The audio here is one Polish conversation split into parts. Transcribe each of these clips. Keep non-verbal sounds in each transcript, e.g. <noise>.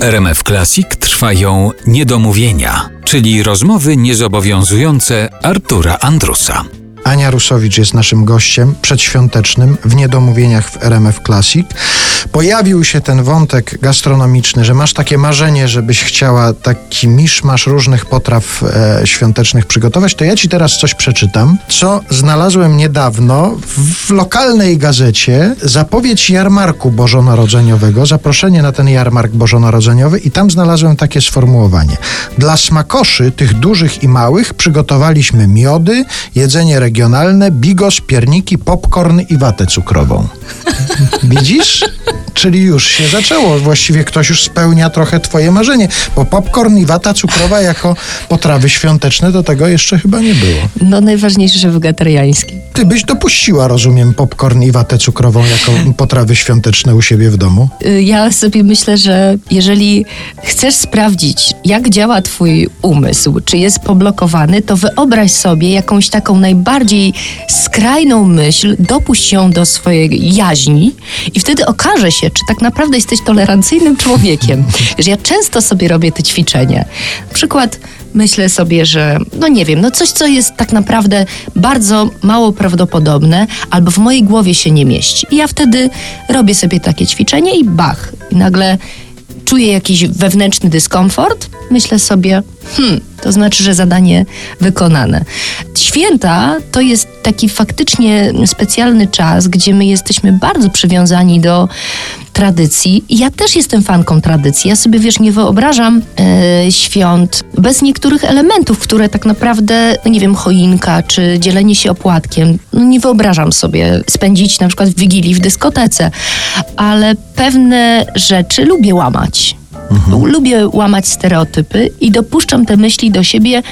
RMF Classic trwają niedomówienia, czyli rozmowy niezobowiązujące Artura Andrusa. Ania Rusowicz jest naszym gościem przedświątecznym w Niedomówieniach w RMF Classic. Pojawił się ten wątek gastronomiczny, że masz takie marzenie, żebyś chciała taki miszmasz różnych potraw e, świątecznych przygotować, to ja ci teraz coś przeczytam, co znalazłem niedawno w lokalnej gazecie. Zapowiedź jarmarku bożonarodzeniowego, zaproszenie na ten jarmark bożonarodzeniowy i tam znalazłem takie sformułowanie. Dla smakoszy, tych dużych i małych, przygotowaliśmy miody, jedzenie regionalne, bigos, pierniki, popcorn i watę cukrową. <laughs> Widzisz? Czyli już się zaczęło. Właściwie ktoś już spełnia trochę twoje marzenie, bo popcorn i wata cukrowa jako potrawy świąteczne do tego jeszcze chyba nie było. No najważniejsze, że wegetariańskie. Ty byś dopuściła, rozumiem, popcorn i watę cukrową jako potrawy świąteczne u siebie w domu? Y, ja sobie myślę, że jeżeli chcesz sprawdzić, jak działa twój umysł, czy jest poblokowany, to wyobraź sobie jakąś taką najbardziej skrajną myśl, dopuść ją do swojej jaźni i wtedy okaże się, czy tak naprawdę jesteś tolerancyjnym człowiekiem. <laughs> Wiesz, ja często sobie robię te ćwiczenia. Na przykład myślę sobie, że no nie wiem, no coś, co jest tak naprawdę bardzo mało prawdopodobne, albo w mojej głowie się nie mieści. I ja wtedy robię sobie takie ćwiczenie i bach. I nagle czuję jakiś wewnętrzny dyskomfort, myślę sobie, hmm, to znaczy, że zadanie wykonane. Święta to jest taki faktycznie specjalny czas, gdzie my jesteśmy bardzo przywiązani do tradycji. Ja też jestem fanką tradycji. Ja sobie, wiesz, nie wyobrażam e, świąt bez niektórych elementów, które tak naprawdę, no nie wiem, choinka czy dzielenie się opłatkiem. No nie wyobrażam sobie spędzić na przykład w Wigilii w dyskotece, ale pewne rzeczy lubię łamać. Mhm. Lubię łamać stereotypy i dopuszczam te myśli do siebie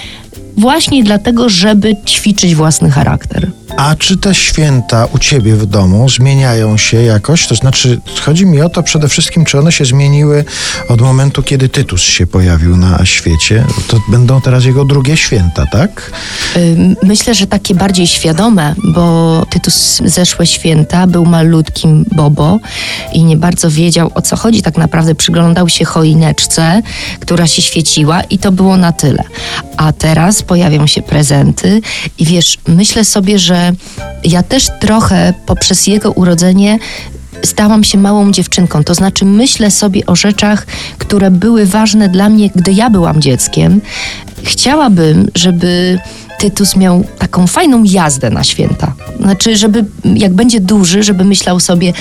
właśnie dlatego, żeby ćwiczyć własny charakter. A czy te święta u ciebie w domu zmieniają się jakoś? To znaczy, chodzi mi o to przede wszystkim, czy one się zmieniły od momentu, kiedy Tytus się pojawił na świecie? To będą teraz jego drugie święta, tak? Myślę, że takie bardziej świadome, bo Tytus zeszłe święta był malutkim Bobo i nie bardzo wiedział o co chodzi. Tak naprawdę przyglądał się choineczce, która się świeciła i to było na tyle. A teraz pojawią się prezenty i wiesz, myślę sobie, ja też trochę poprzez jego urodzenie stałam się małą dziewczynką. To znaczy, myślę sobie o rzeczach, które były ważne dla mnie, gdy ja byłam dzieckiem. Chciałabym, żeby Tytus miał taką fajną jazdę na święta. Znaczy, żeby jak będzie duży, żeby myślał sobie,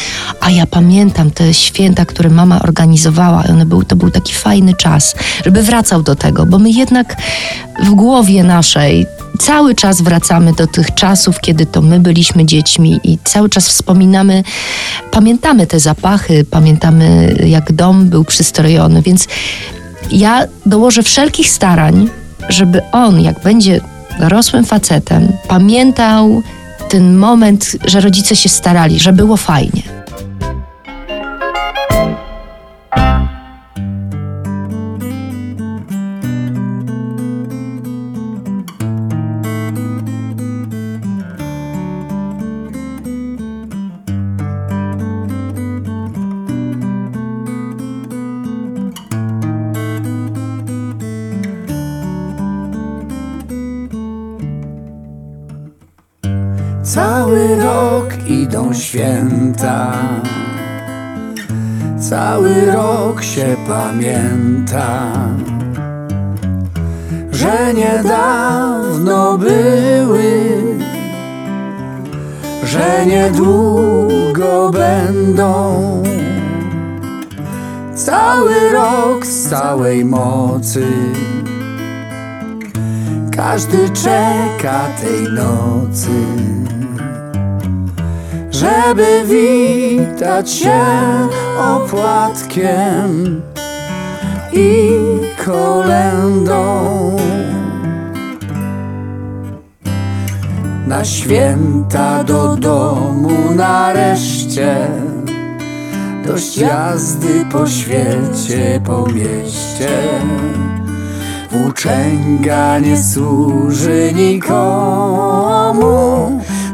a ja pamiętam te święta, które mama organizowała, i one był, to był taki fajny czas, żeby wracał do tego, bo my jednak w głowie naszej cały czas wracamy do tych czasów, kiedy to my byliśmy dziećmi i cały czas wspominamy, pamiętamy te zapachy, pamiętamy jak dom był przystrojony, więc ja dołożę wszelkich starań, żeby on, jak będzie dorosłym facetem, pamiętał ten moment, że rodzice się starali, że było fajnie. Cały rok idą święta, cały rok się pamięta, że niedawno były, że niedługo będą. Cały rok z całej mocy. Każdy czeka tej nocy żeby witać się opłatkiem i kolendą. Na święta do domu nareszcie Dość jazdy po świecie, po mieście Włóczęga nie służy nikomu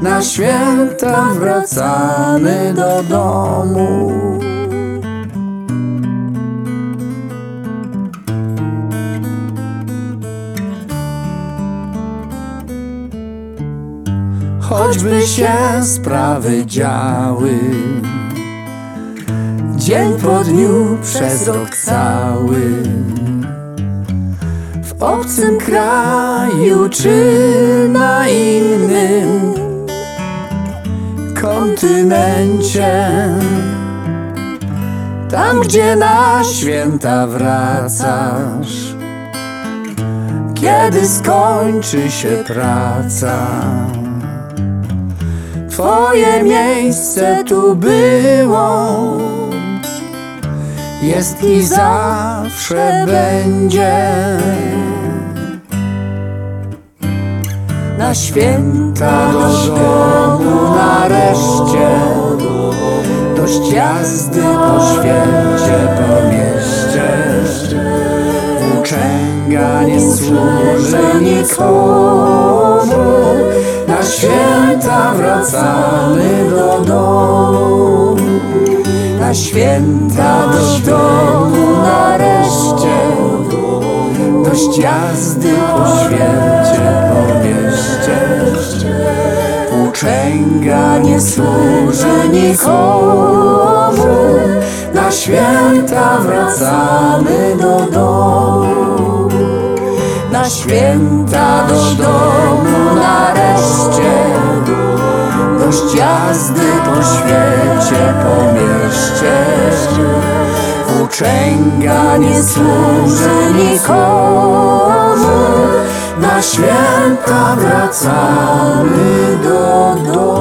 na święta wracamy do domu. Choćby się sprawy działy, dzień po dniu przez rok cały. W obcym kraju czy na innym kontynencie. Tam, gdzie na święta wracasz, kiedy skończy się praca. Twoje miejsce tu było, jest i zawsze będzie. Na święta do domu nareszcie. Dość jazdy po świecie, po mieście. Włóczęga nie służy nikomu Na święta wracamy do domu. Na święta do domu nareszcie Dość jazdy po świecie, po mieście Włóczęga nie służy nikomu. Na święta wracamy do domu. Na święta do domu nareszcie. Dość jazdy po świecie, po mieście Włóczęga nie służy nikomu. Na święta wracamy do domu